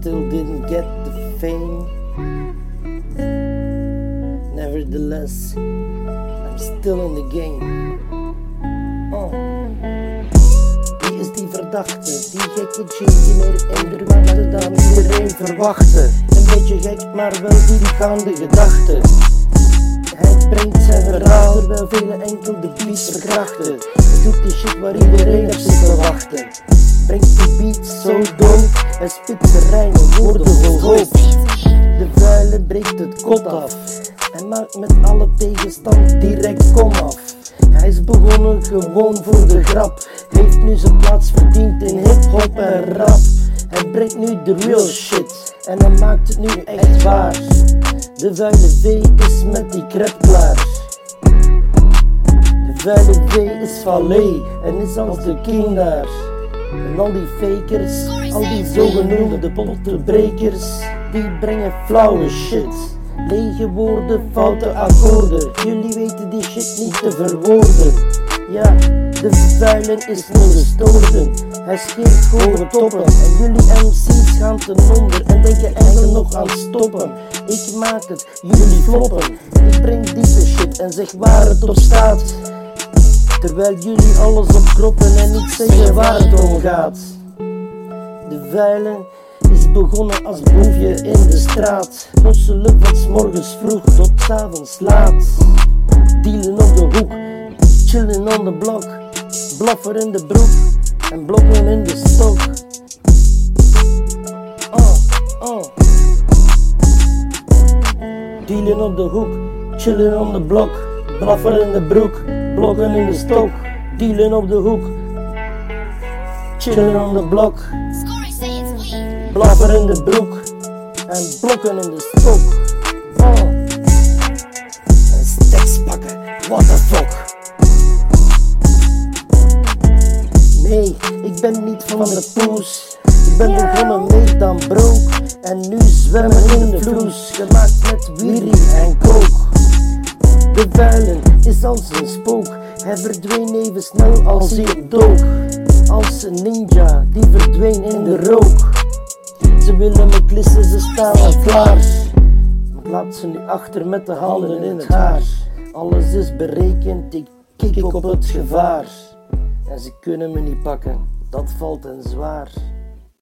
still didn't get the fame. Nevertheless, I'm still in the game. Oh. Wie is die verdachte? Die gekke G die meer indruk maakte dan iedereen verwachtte. Een beetje gek, maar wel diepgaande gedachten. Hij brengt zijn verhaal, terwijl vele enkel de beats verkrachten. Hij doet die shit waar iedereen op zich te wachten. Brengt die beats zo dood, hij spit de rijmen, woorden vol hoop. De vuile breekt het kot af. Hij maakt met alle tegenstand direct kom af. Hij is begonnen gewoon voor de grap. Heeft nu zijn plaats verdiend in hip-hop en rap. Hij brengt nu de real shit en hij maakt het nu echt waar. De vuile V is met die crap klaar. De vuile V is Valet en is als de king daar. En al die fakers, al die zogenoemde pottenbrekers, die brengen flauwe shit. Lege woorden, foute akkoorden. Jullie weten die shit niet te verwoorden. Ja, de vuilen is nu gestolen. Hij scheert hoge toppen. En jullie MC's gaan ten onder en denken enkel nog aan stoppen. Ik maak het, jullie floppen. Ik breng diepe shit en zeg waar het op staat. Terwijl jullie alles opkroppen en niet zeggen waar het om gaat. De vuilen is begonnen als boefje in de straat. Losselijk van 's morgens vroeg tot 's avonds laat. Dealen op de hoek, chillen on the block. Blaffer in de broek en blokken in de stok. Oh, oh. Dealen op de hoek, chillen on the block. Blaffer in de broek, blokken in de stok. Dealen op de hoek, chillen. Scoring Saiyans weed. Blaffer in de broek en blokken in de stok. Oh. En steks pakken, what the fuck. Nee, ik ben niet van de poes. Ik ben begonnen mee dan broek. En nu zwemmen in de vloes. Gemaakt met wierie en kook. De vuilen is als een spook. Hij verdween even snel als hij dook. Als een ninja die verdween in de rook. Ze willen me klissen, ze staan klaar. Laat ze nu achter met de handen in het haar. Alles is berekend, ik kik op het gevaar. En ze kunnen me niet pakken, dat valt hen zwaar.